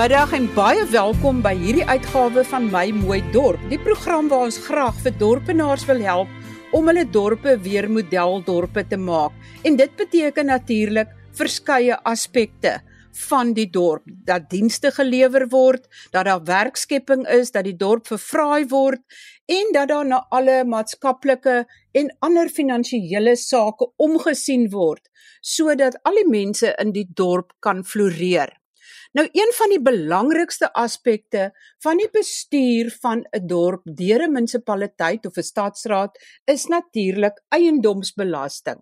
Goeiemiddag en baie welkom by hierdie uitgawe van My Mooi Dorp. Die program waar ons graag vir dorpenaars wil help om hulle dorpe weer modeldorpe te maak. En dit beteken natuurlik verskeie aspekte van die dorp, dat dienste gelewer word, dat daar werkskepping is, dat die dorp vervraai word en dat daar na alle maatskaplike en ander finansiële sake omgesien word sodat al die mense in die dorp kan floreer. Nou een van die belangrikste aspekte van die bestuur van 'n dorp deur 'n munisipaliteit of 'n stadsraad is natuurlik eiendomsbelasting.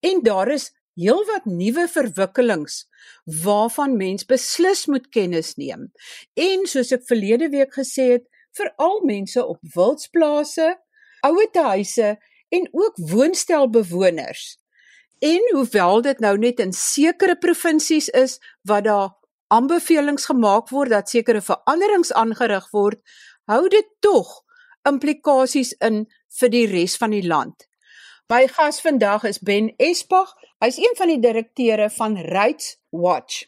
En daar is heelwat nuwe verwikkelings waarvan mens beslis moet kennis neem. En soos ek verlede week gesê het, veral mense op wildsplase, ouete huise en ook woonstelbewoners. En hoewel dit nou net in sekere provinsies is wat daar aanbevelings gemaak word dat sekere veranderings aangerig word, hou dit tog implikasies in vir die res van die land. My gas vandag is Ben Espag. Hy's een van die direkteure van Rights Watch.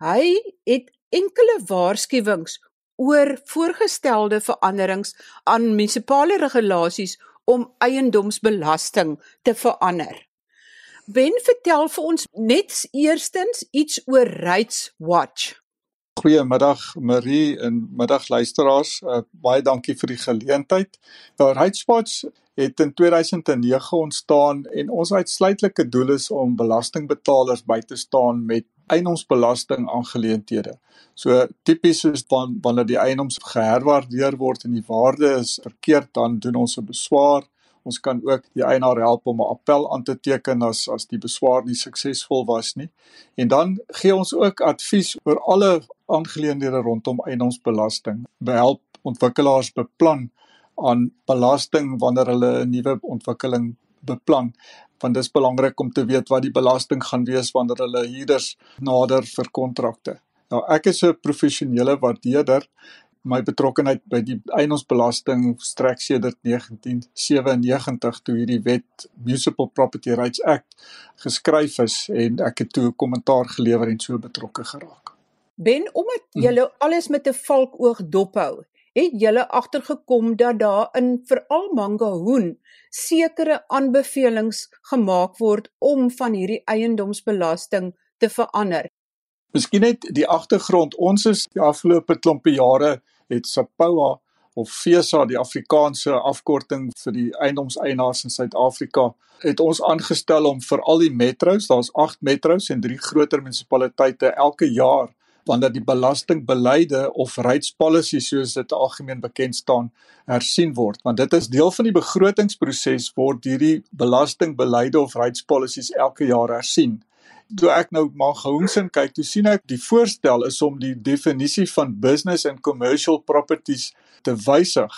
Hy het enkele waarskuwings oor voorgestelde veranderings aan munisipale regulasies om eiendomsbelasting te verander. Ben vertel vir ons net eerstens iets oor Rights Watch. Goeiemiddag Marie en middag luisteraars. Uh, baie dankie vir die geleentheid. Nou Rights Watch het in 2009 ontstaan en ons uitsluitlike doel is om belastingbetalers by te staan met eiendomsbelasting aangeleenthede. So tipies is dan wanneer die eiendoms geherwaardeer word en die waarde is verkeerd dan doen ons 'n beswaar Ons kan ook die eienaar help om 'n appel aan te teken as as die beswaar nie suksesvol was nie. En dan gee ons ook advies oor alle aangeleenthede rondom eiendomsbelasting. Behelp ontwikkelaars beplan aan belasting wanneer hulle 'n nuwe ontwikkeling beplan want dit is belangrik om te weet wat die belasting gaan wees wanneer hulle huurders nader vir kontrakte. Nou ek is 'n professionele waardeerder my betrokkeheid by die eiendomsbelasting strek sedert 1997 toe hierdie wet Municipal Property Rights Act geskryf is en ek het toe kommentaar gelewer en so betrokke geraak. Ben omdat jy hmm. alles met 'n valkoog dophou, het jy agtergekom dat daar in veral Mangahoen sekere aanbevelings gemaak word om van hierdie eiendomsbelasting te verander. Miskien net die agtergrond. Ons is die afgelope klompe jare het SAPOA of FESA die Afrikaanse afkorting vir die eiendomseienaars in Suid-Afrika het ons aangestel om vir al die metros, daar's 8 metros en 3 groter munisipaliteite elke jaar wanneer die belastingbeleide of rights policy soos dit algemeen bekend staan hersien word. Want dit is deel van die begrotingsproses word hierdie belastingbeleide of rights policies elke jaar hersien toe ek nou maar gehoonsin kyk, toe sien ek die voorstel is om die definisie van business and commercial properties te wysig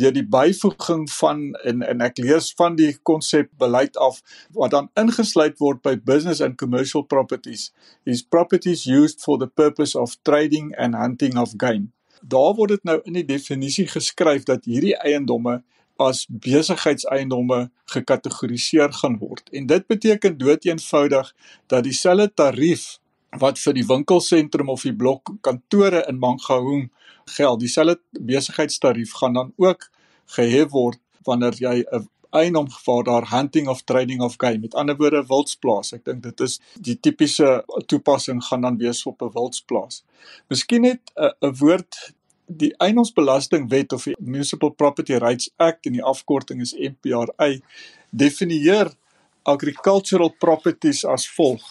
deur die byvoeging van en en ek lees van die konsep beleid af wat dan ingesluit word by business and commercial properties is properties used for the purpose of trading and hunting of game. Daar word dit nou in die definisie geskryf dat hierdie eiendomme as besigheidseiendomme gekategoriseer gaan word. En dit beteken doeteenvoudig dat dieselfde tarief wat vir die winkelsentrum of die blok kantore in Mangaung geld, dieselfde besigheidstarief gaan dan ook gehef word wanneer jy 'n eiendom waar daar hunting of trading of game, met ander woorde wildsplaas. Ek dink dit is die tipiese toepassing gaan dan wees op 'n wildsplaas. Miskien net 'n woord die eiendomsbelastingwet of die Municipal Property Rights Act in die afkorting is MPRA definieer agricultural properties as volg.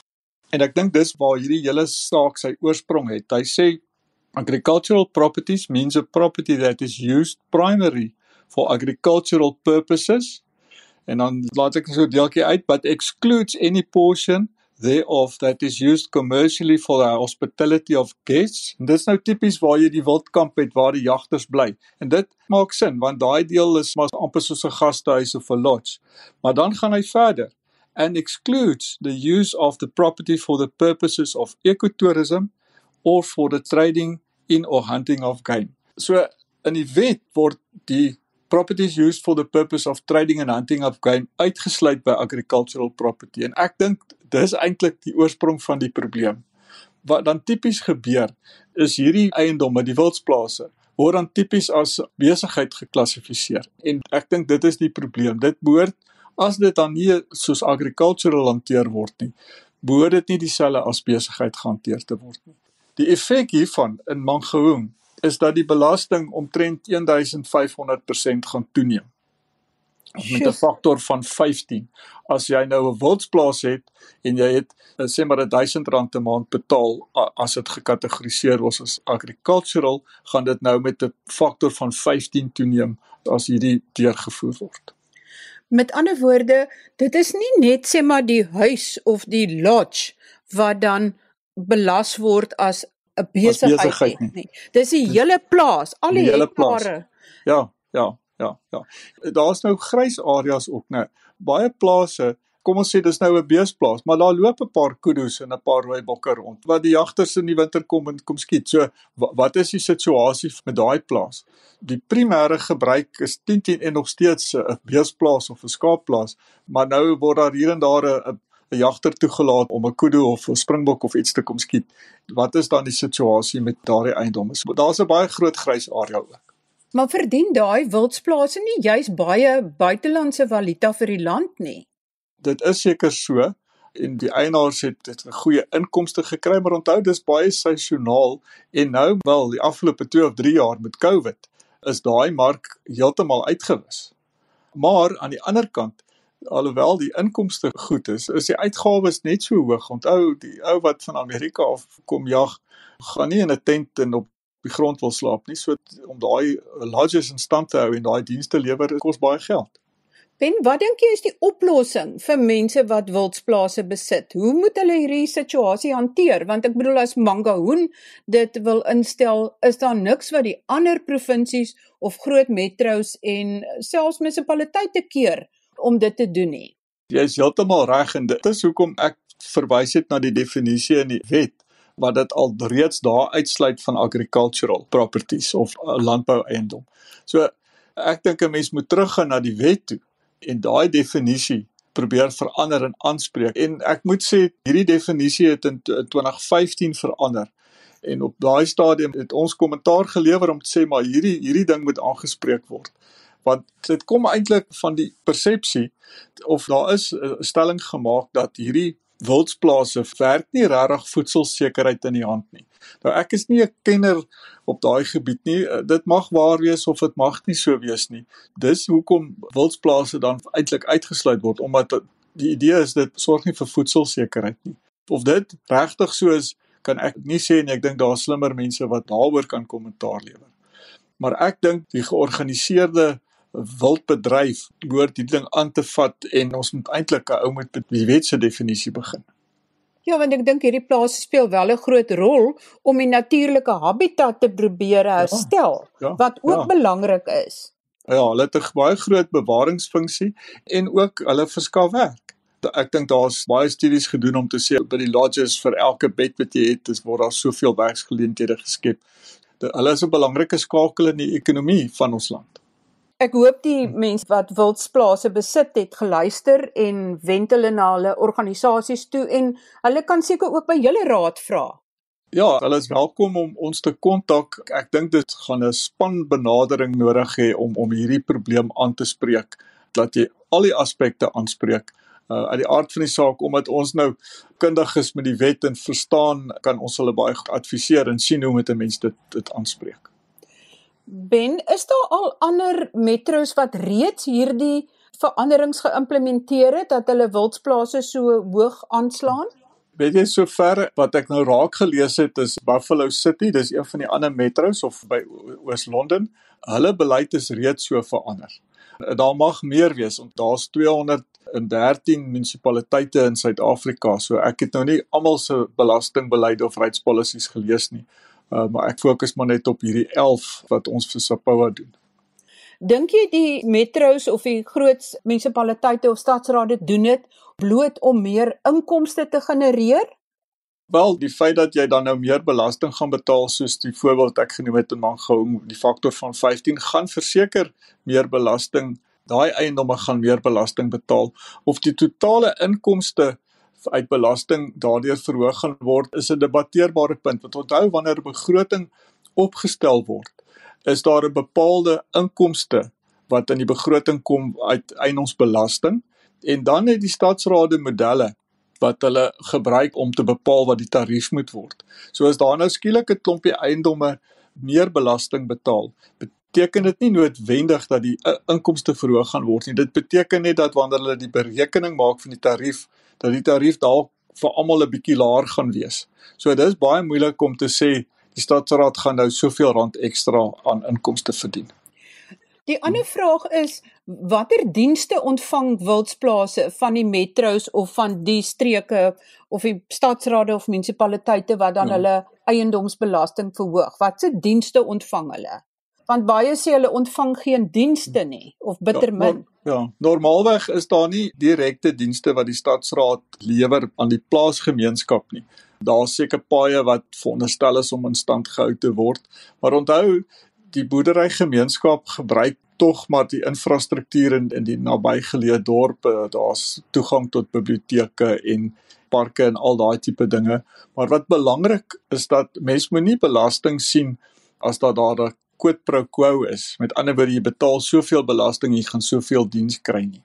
En ek dink dis waar hierdie hele saak sy oorsprong het. Hy sê agricultural properties means a property that is used primarily for agricultural purposes en dan laat ek so 'n deeltjie uit but excludes any portion thereof that is used commercially for the hospitality of guests. En dis nou tipies waar jy die wildkamp het waar die jagters bly. En dit maak sin want daai deel is maar amper soos 'n gastehuis of 'n lodge. Maar dan gaan hy verder and excludes the use of the property for the purposes of ecotourism or for the trading in or hunting of game. So in die wet word die properties used for the purpose of trading and hunting of game uitgesluit by agricultural property en ek dink dis eintlik die oorsprong van die probleem Wat dan tipies gebeur is hierdie eiendomme, die wildsplase, word dan tipies as besigheid geklassifiseer. En ek dink dit is die probleem. Dit behoort as dit dan nie soos agricultural hanteer word nie, behoort dit nie dieselfde as besigheid gehanteer te word nie. Die effek hiervan in Mangaung is dat die belasting omtrent 1500% gaan toeneem. Met 'n faktor van 15. As jy nou 'n wildsplaas het en jy het eh, sê maar R1000 'n maand betaal as dit gekategoriseer word as agricultural, gaan dit nou met 'n faktor van 15 toeneem as hierdie deurgevoer word. Met ander woorde, dit is nie net sê maar die huis of die lodge wat dan belas word as 'n besigheid, besigheid nie. nie. Dis die hele plaas, al die, die plaas. Ja, ja, ja, ja. Daar's nou grys areas ook, né? Baie plase Kom ons sê dis nou 'n beesplaas, maar daar loop 'n paar kudu's en 'n paar rooi bokke rond wat die jagters in die winter kom en kom skiet. So wat is die situasie met daai plaas? Die primêre gebruik is 10 10 en nog steeds 'n beesplaas of 'n skaapplaas, maar nou word daar hier en daar 'n 'n jagter toegelaat om 'n kudu of 'n springbok of iets te kom skiet. Wat is dan die situasie met daardie eiendomme? So, Daar's 'n baie groot grys area ook. Maar verdien daai wildsplase nie juis baie buitelandse valuta vir die land nie? Dit is seker so en die eienaars het dit 'n goeie inkomste gekry, maar onthou dis baie seisoonaal en nou wel die afgelope 2 of 3 jaar met COVID is daai mark heeltemal uitgewis. Maar aan die ander kant alhoewel die inkomste goed is, is die uitgawes net so hoog. Onthou, die ou wat van Amerika af kom jag, gaan nie in 'n tent en op die grond wil slaap nie. So om daai lodges in stand te hou en daai dienste lewer, kos baie geld. Ben, wat dink jy is die oplossing vir mense wat wildsplase besit? Hoe moet hulle hierdie situasie hanteer? Want ek bedoel as Mangahoen dit wil instel, is daar niks wat die ander provinsies of groot metros en selfs munisipaliteite keer om dit te doen nie. Jy is heeltemal reg en dit is hoekom ek verwys het na die definisie in die wet wat dit al reeds daar uitsluit van agricultural properties of uh, landbou eiendom. So ek dink 'n mens moet teruggaan na die wet toe en daai definisie probeer verander en aanspreek. En ek moet sê hierdie definisie het in 2015 verander. En op daai stadium het ons kommentaar gelewer om te sê maar hierdie hierdie ding moet aangespreek word want dit kom eintlik van die persepsie of daar is 'n stelling gemaak dat hierdie wildsplase werk nie regtig voedselsekerheid in die hand nie. Nou ek is nie 'n kenner op daai gebied nie. Eh, dit mag waar wees of dit mag nie so wees nie. Dis hoekom wildsplase dan eintlik uitgesluit word omdat die idee is dit sorg nie vir voedselsekerheid nie. Of dit regtig so is, kan ek nie sê nie. Ek dink daar is slimmer mense wat daaroor kan kommentaar lewer. Maar ek dink die georganiseerde wildbedryf behoort die ding aan te vat en ons moet eintlik 'n ou met die wet se definisie begin. Ja, want ek dink hierdie plase speel wel 'n groot rol om die natuurlike habitat te probeer ja, herstel ja, ja, wat ook ja. belangrik is. Ja, hulle het 'n baie groot bewaringsfunksie en ook hulle verskaf werk. Ek dink daar's baie studies gedoen om te sê by die lodges vir elke bed wat jy het, is word daar soveel werksgeleenthede geskep. Hulle is 'n belangrike skakel in die ekonomie van ons land. Ek hoop die mense wat wildsplase besit het geluister en wend hulle na hulle organisasies toe en hulle kan seker ook by julle raad vra. Ja, hulle is welkom om ons te kontak. Ek dink dit gaan 'n span benadering nodig hê om om hierdie probleem aan te spreek dat jy al die aspekte aanspreek. Uh uit die aard van die saak omdat ons nou kundig is met die wet en verstaan, kan ons hulle baie adviseer en sien hoe moet 'n mens dit dit aanspreek. Ben, is daar al ander metros wat reeds hierdie veranderings geïmplementeer het dat hulle wildsplase so hoog aanslaan? Weet jy sover wat ek nou raak gelees het is Buffalo City, dis een van die ander metros of by Oos-London, hulle beleid is reeds so verander. Daar mag meer wees want daar's 213 munisipaliteite in Suid-Afrika, so ek het nou nie almal se belastingbeleid of regspolisies gelees nie. Uh, maar ek fokus maar net op hierdie 11 wat ons vir Sapoa doen. Dink jy die metros of die groot munisipaliteite of stadsrade doen dit bloot om meer inkomste te genereer? Wel, die feit dat jy dan nou meer belasting gaan betaal soos die voorbeeld ek genoem het in Mangaung, die faktor van 15 gaan verseker meer belasting, daai eiendomme gaan meer belasting betaal of die totale inkomste uit belasting daardeur verhoog gaan word is 'n debatteerbare punt. Want onthou wanneer 'n begroting opgestel word, is daar 'n bepaalde inkomste wat in die begroting kom uit eiendomsbelasting en dan het die stadsrade modelle wat hulle gebruik om te bepaal wat die tarief moet word. So as daar nou skielik 'n klompie eiendomme meer belasting betaal, beteken dit nie noodwendig dat die inkomste verhoog gaan word nie. Dit beteken net dat wanneer hulle die berekening maak van die tarief, dat die tarief dalk vir almal 'n bietjie laer gaan wees. So dis baie moeilik om te sê die stadsraad gaan nou soveel rand ekstra aan inkomste verdien. Die ander vraag is watter dienste ontvang wildsplase van die metro's of van die streke of die stadsrade of munisipaliteite wat dan ja. hulle eiendomsbelasting verhoog? Watse dienste ontvang hulle? Want baie sê hulle ontvang geen dienste nie of bitter min. Ja, ja, normaalweg is daar nie direkte dienste wat die stadsraad lewer aan die plaasgemeenskap nie. Daar's seker paaie wat veronderstel is om in stand gehou te word, maar onthou die boerderygemeenskap gebruik tog maar die infrastruktuur in in die nabygeleë dorpe daar's toegang tot biblioteke en parke en al daai tipe dinge maar wat belangrik is dat mens moenie belasting sien as dat daar 'n quid pro quo is met ander woorde jy betaal soveel belasting jy gaan soveel diens kry nie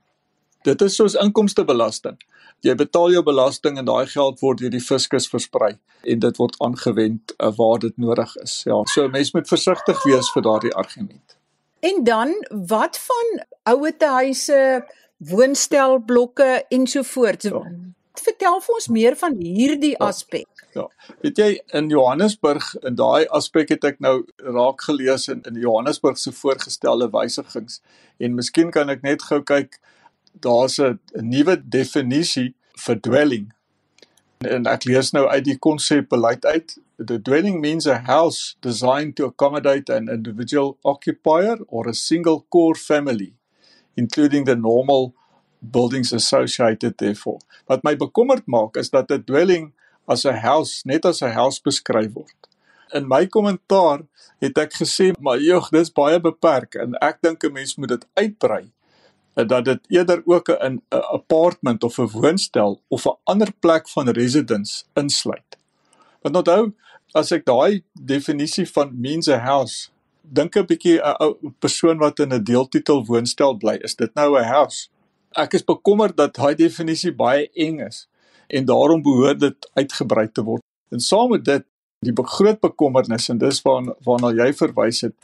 dit is soos inkomstebelasting jy betaal jou belasting en daai geld word deur die fiskus versprei en dit word aangewend uh, waar dit nodig is. Ja, so mense moet versigtig wees vir daardie argument. En dan wat van ouete huise, woonstelblokke ensovoorts? Ja. Vertel vir ons meer van hierdie ja. aspek. Ja. Weet jy in Johannesburg in daai aspek het ek nou raak gelees in in Johannesburg se voorgestelde wysigings en miskien kan ek net gou kyk daar's 'n nuwe definisie vir dwelling. En ek lees nou uit die konsep beleid uit. The dwelling means a house designed to accommodate an individual occupier or a single core family, including the normal buildings associated therefore. Wat my bekommerd maak is dat 'n dwelling as 'n house net as 'n house beskryf word. In my kommentaar het ek gesê, maar joh, dis baie beperk en ek dink 'n mens moet dit uitbrei dat dit eerder ook 'n apartment of 'n woonstel of 'n ander plek van residence insluit. Want onthou, as ek daai definisie van means a house dink 'n bietjie 'n ou persoon wat in 'n deeltitel woonstel bly, is dit nou 'n house? Ek is bekommerd dat daai definisie baie eng is en daarom behoort dit uitgebrei te word. En saam met dit, die groot bekommernis en dis waarna waarna jy verwys het,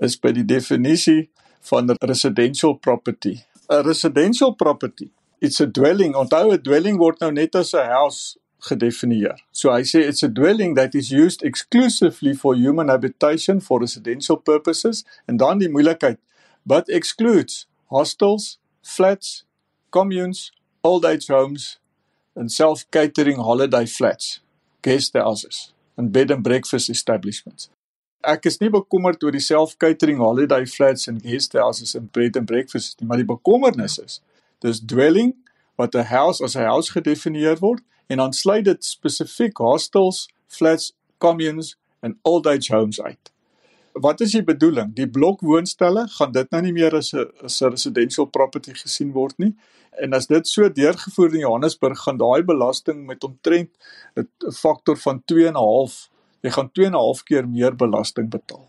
is by die definisie van residential property 'n residential property. It's a dwelling. Onthou 'n dwelling word nou net as 'n house gedefinieer. So hy sê it's a dwelling that is used exclusively for human habitation for residential purposes en dan die moeilikheid but excludes hostels, flats, communes, old age homes and self-catering holiday flats, guest houses and bed and breakfast establishments ek is nie bekommerd oor die self-catering holiday flats en guest houses en bed and breakfast nie, maar die bekommernis is dis dwelling wat 'n house as 'n house gedefinieer word en dan sluit dit spesifiek hostels, flats, communes en old age homes uit. Wat is die bedoeling? Die blokwoonstelle gaan dit nou nie meer as 'n as 'n residential property gesien word nie. En as dit so deurgevoer in Johannesburg gaan daai belasting met omtrent 'n faktor van 2.5 jy gaan 2 en 'n half keer meer belasting betaal.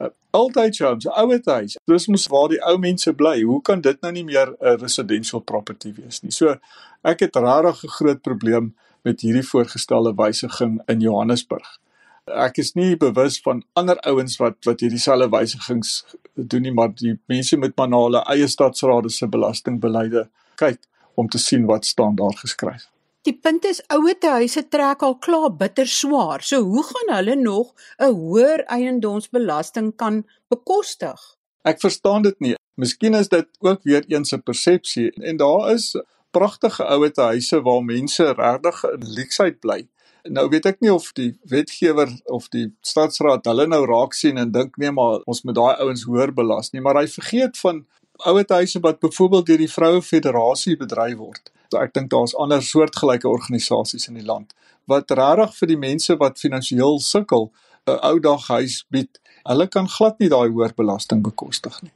Uh, altyd homes, ouete huis. Dis mos waar die ou mense bly. Hoe kan dit nou nie meer 'n residential property wees nie? So ek het regtig 'n groot probleem met hierdie voorgestelde wysiging in Johannesburg. Ek is nie bewus van ander ouens wat wat hierdie selfe wysigings doen nie, maar die mense met maar na hulle eie stadsrade se belastingbeleide kyk om te sien wat staan daar geskryf. Die punt is ouete huise trek al klaar bitter swaar. So hoe gaan hulle nog 'n hoër eiendomsbelasting kan bekostig? Ek verstaan dit nie. Miskien is dit ook weer eens 'n persepsie en daar is pragtige ouete huise waar mense regtig in leksheid bly. Nou weet ek nie of die wetgewer of die stadsraad hulle nou raak sien en dink nee maar ons moet daai ouens hoër belas nie, maar hy vergeet van ouete huise wat byvoorbeeld deur die vroue federasie bedryf word ek dink daar's ander soortgelyke organisasies in die land wat regtig vir die mense wat finansiëel sukkel 'n ou dag huis bied. Hulle kan glad nie daai hoër belasting bekostig nie.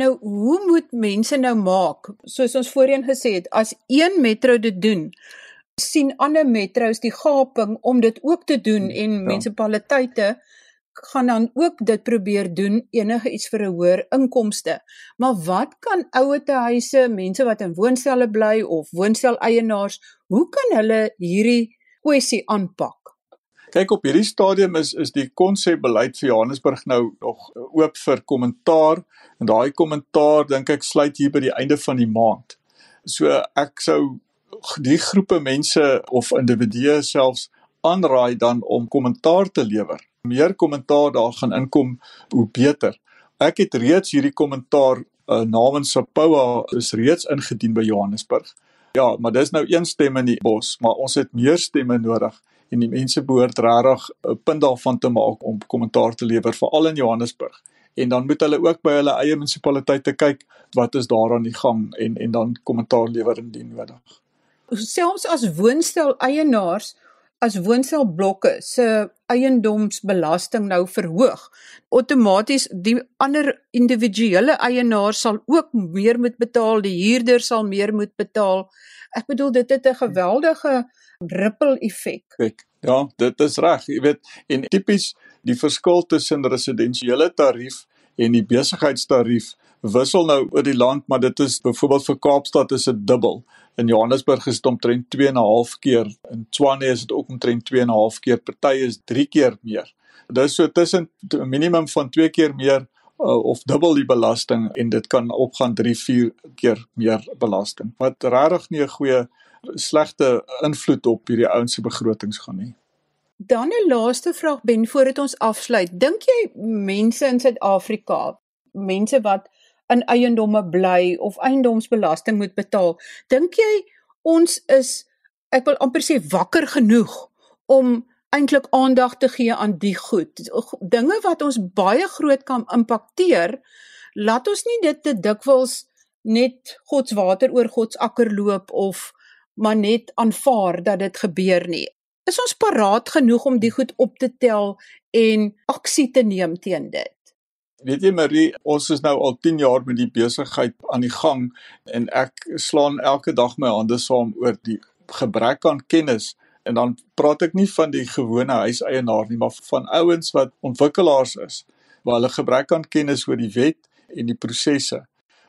Nou, hoe moet mense nou maak? Soos ons voorheen gesê het, as een metro dit doen, sien ander metros die gaping om dit ook te doen hmm, en ja. munisipaliteite gaan dan ook dit probeer doen enige iets vir 'n hoër inkomste. Maar wat kan ouete huise, mense wat in woonstelle bly of woonstel eienaars, hoe kan hulle hierdie kwessie aanpak? Kyk op hierdie stadium is is die konsepbeleid vir Johannesburg nou nog oop vir kommentaar en daai kommentaar dink ek sluit hier by die einde van die maand. So ek sou die groepe mense of individue selfs aanraai dan om kommentaar te lewer. Meer kommentaar daar gaan inkom, hoe beter. Ek het reeds hierdie kommentaar uh, namens Sapoa is reeds ingedien by Johannesburg. Ja, maar dis nou een stem in die bos, maar ons het meer stemme nodig en die mense behoort regtig 'n punt daarvan te maak om kommentaar te lewer veral in Johannesburg. En dan moet hulle ook by hulle eie munisipaliteite kyk wat is daar aan die gang en en dan kommentaar lewer indien nodig selfs as woonstel eienaars as woonstelblokke se eiendomsbelasting nou verhoog outomaties die ander individuele eienaars sal ook meer moet betaal die huurder sal meer moet betaal. Ek bedoel dit het 'n geweldige ripple effek ja dit is reg jy weet en tipies die verskil tussen residensiële tarief en die besigheidstarief wissel nou oor die land maar dit is byvoorbeeld vir Kaapstad is dit dubbel In Johannesburg is dit omtrent 2.5 keer. In Tshwane is dit ook omtrent 2.5 keer. Party is 3 keer meer. Dit is so tussen 'n minimum van 2 keer meer uh, of dubbel die belasting en dit kan opgaan 3-4 keer meer belasting. Wat regtig nie 'n goeie slegte invloed op hierdie ouens se begrotings gaan nie. Dan 'n laaste vraag Ben voordat ons afsluit. Dink jy mense in Suid-Afrika, mense wat in eiendomme bly of eiendomsbelasting moet betaal. Dink jy ons is ek wil amper sê wakker genoeg om eintlik aandag te gee aan die goed. Dinge wat ons baie groot kan impakteer, laat ons nie dit te dikwels net God se water oor God se akker loop of maar net aanvaar dat dit gebeur nie. Is ons paraat genoeg om die goed op te tel en aksie te neem teen dit? Weet jy Marie, ons is nou al 10 jaar met die besigheid aan die gang en ek slaan elke dag my hande saam oor die gebrek aan kennis en dan praat ek nie van die gewone huiseienaar nie, maar van ouens wat ontwikkelaars is, waar hulle gebrek aan kennis oor die wet en die prosesse.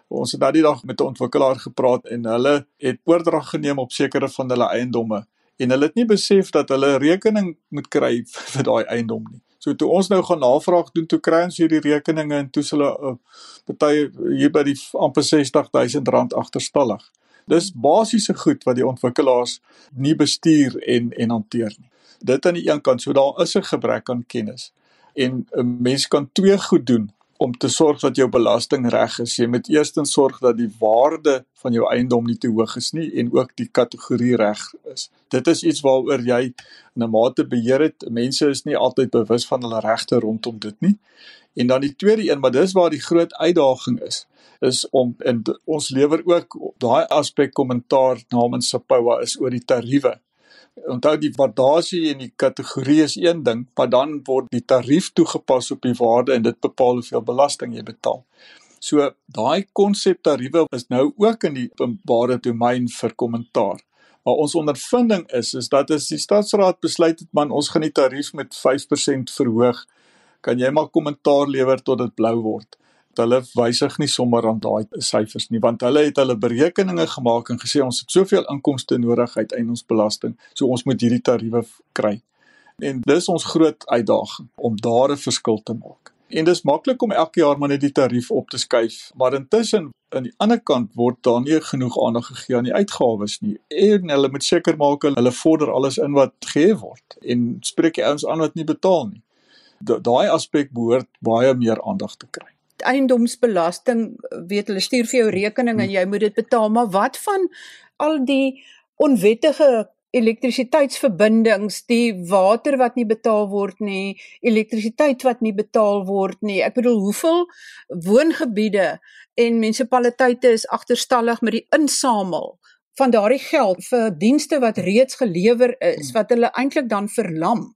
Ons het daai dag met 'n ontwikkelaar gepraat en hulle het oordrag geneem op sekere van hulle eiendomme en hulle het nie besef dat hulle rekening moet kry vir daai eiendom nie. So toe ons nou gaan navraag doen, toe kry ons hierdie rekeninge en toe hulle uh, party hier by die amper 60000 rand agterstallig. Dis basiese goed wat die ontwikkelaars nie bestuur en en hanteer nie. Dit aan die een kant, so daar is 'n gebrek aan kennis. En 'n mens kan twee goed doen om te sorg dat jou belasting reg is. Jy moet eerstens sorg dat die waarde van jou eiendom nie te hoog is nie en ook die kategorie reg is. Dit is iets waaroor jy in 'n mate beheer het. Mense is nie altyd bewus van hulle regte rondom dit nie. En dan die tweede een, maar dis waar die groot uitdaging is, is om in ons lewer ook daai aspek kommentaar namens Sapoua is oor die tariewe Onthou die waardasie en die kategorie is een ding, maar dan word die tarief toegepas op die waarde en dit bepaal hoeveel belasting jy betaal. So daai konsep tariewe is nou ook in die openbare domein vir kommentaar. Maar ons ondervinding is is dat as die stadsraad besluit het man ons gaan die tarief met 5% verhoog, kan jy maar kommentaar lewer tot dit blou word hulle wysig nie sommer aan daai syfers nie want hulle het hulle berekeninge gemaak en gesê ons het soveel inkomste nodig uit eiendomsbelasting so ons moet hierdie tariewe kry. En dis ons groot uitdaging om daar 'n verskil te maak. En dis maklik om elke jaar maar net die tarief op te skuif maar intussen aan die ander kant word daar nie genoeg aandag gegee aan die uitgawes nie. En hulle moet seker maak hulle vorder alles in wat gehef word en spreek die ouens aan wat nie betaal nie. Daai aspek behoort baie meer aandag te kry eiendomsbelasting weet hulle stuur vir jou rekening en jy moet dit betaal. Maar wat van al die onwettige elektrisiteitsverbindings die water wat nie betaal word nie elektrisiteit wat nie betaal word nie? Ek bedoel hoeveel woongebiede en munisipaliteite is agterstallig met die insamel van daardie geld vir dienste wat reeds gelewer is wat hulle eintlik dan verlam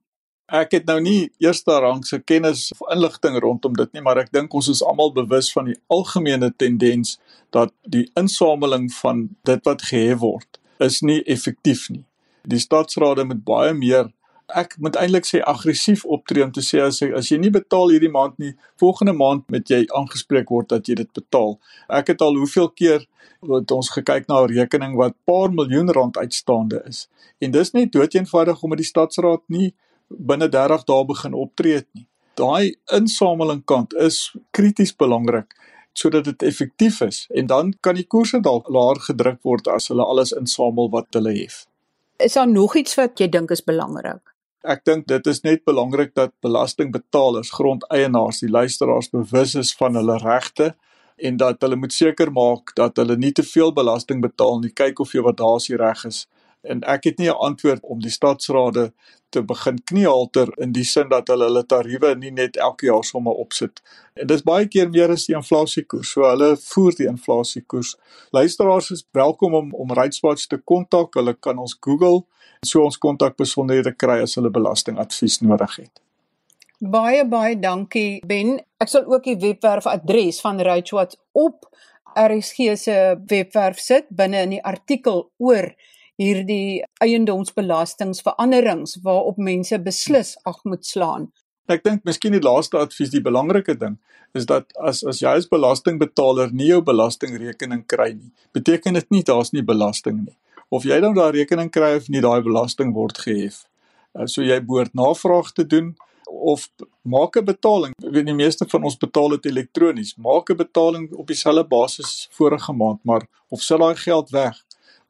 Ek het nou nie eerste rang se kennis of inligting rondom dit nie, maar ek dink ons is almal bewus van die algemene tendens dat die insameling van dit wat gehef word is nie effektief nie. Die stadsrade moet baie meer ek moet eintlik sê aggressief optree om te sê as jy as jy nie betaal hierdie maand nie, volgende maand moet jy aangespreek word dat jy dit betaal. Ek het al hoeveel keer wat ons gekyk na 'n rekening wat paar miljoen rand uitstaande is. En dis net doeteenvoudig omdat die stadsraad nie binne 30 dae begin optree het nie. Daai insameling kant is krities belangrik sodat dit effektief is en dan kan die koerse dalk laer gedruk word as hulle alles insamel wat hulle het. Is daar nog iets wat jy dink is belangrik? Ek dink dit is net belangrik dat belastingbetalers, grondeienaars, die luisteraars bewus is van hulle regte en dat hulle moet seker maak dat hulle nie te veel belasting betaal nie. Kyk of jy wat daar is reg is. En ek het nie 'n antwoord om die stadsrade te begin kniehalter in die sin dat hulle hulle tariewe nie net elke jaar sommer opsit. En dis baie keer meer as die inflasiekoers. So hulle voer die inflasiekoers. Luisteraars is welkom om om Rightswatch te kontak. Hulle kan ons Google so ons kontak besonderhede kry as hulle belastingadvies nodig het. Baie baie dankie Ben. Ek sal ook die webwerf adres van Rightswatch op RSG se webwerf sit binne in die artikel oor hierdie eiendomsbelastingveranderings waarop mense beslis ag moet slaan. Ek dink miskien die laaste advies, die belangrike ding, is dat as as jy as belastingbetaler nie jou belastingrekening kry nie, beteken dit nie daar's nie belasting nie of jy dan daai rekening kry of nie daai belasting word gehef. Uh, so jy behoort navraag te doen of maak 'n betaling. Ek weet die meeste van ons betaal dit elektronies. Maak 'n betaling op dieselfde basis vorige maand, maar of sit daai geld weg.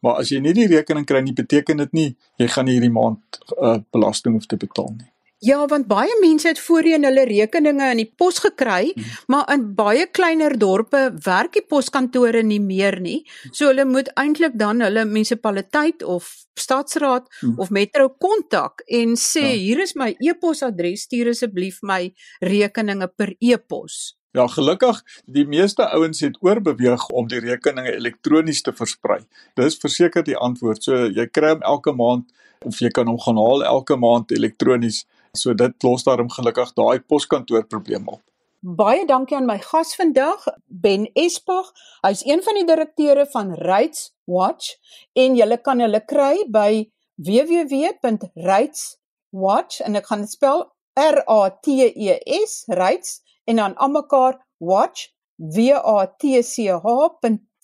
Maar as jy nie die rekening kry nie, beteken dit nie jy gaan hierdie maand uh, belasting hoef te betaal nie. Ja, want baie mense het voorheen hulle rekeninge in die pos gekry, hmm. maar in baie kleiner dorpe werk die poskantore nie meer nie. So hulle moet eintlik dan hulle munisipaliteit of stadsraad hmm. of metro kontak en sê ja. hier is my e-posadres, stuur asseblief my rekeninge per e-pos. Ja, gelukkig, die meeste ouens het oorbeweeg om die rekeninge elektronies te versprei. Dis verseker die antwoord. So jy kry hom elke maand of jy kan hom gaan haal elke maand elektronies. So dit los daarom gelukkig daai poskantoor probleem op. Baie dankie aan my gas vandag, Ben Espag. Hy's een van die direkteure van Rights Watch en jy kan hulle kry by www.rightswatch en ek gaan dit spel R A T E S Rights en dan almekaar watch w a t c h.co.za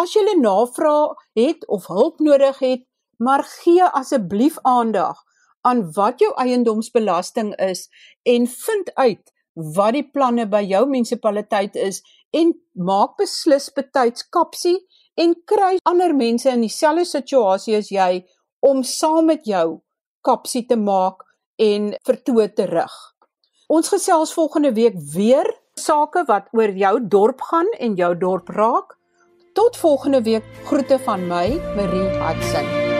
as jy 'n navraag het of hulp nodig het, maar gee asseblief aandag aan wat jou eiendomsbelasting is en vind uit wat die planne by jou munisipaliteit is en maak beslis betyds kapsie en kry ander mense in dieselfde situasie as jy om saam met jou kapsie te maak en vertoë te rig. Ons gesels volgende week weer sake wat oor jou dorp gaan en jou dorp raak. Tot volgende week. Groete van my, Marie Hudson.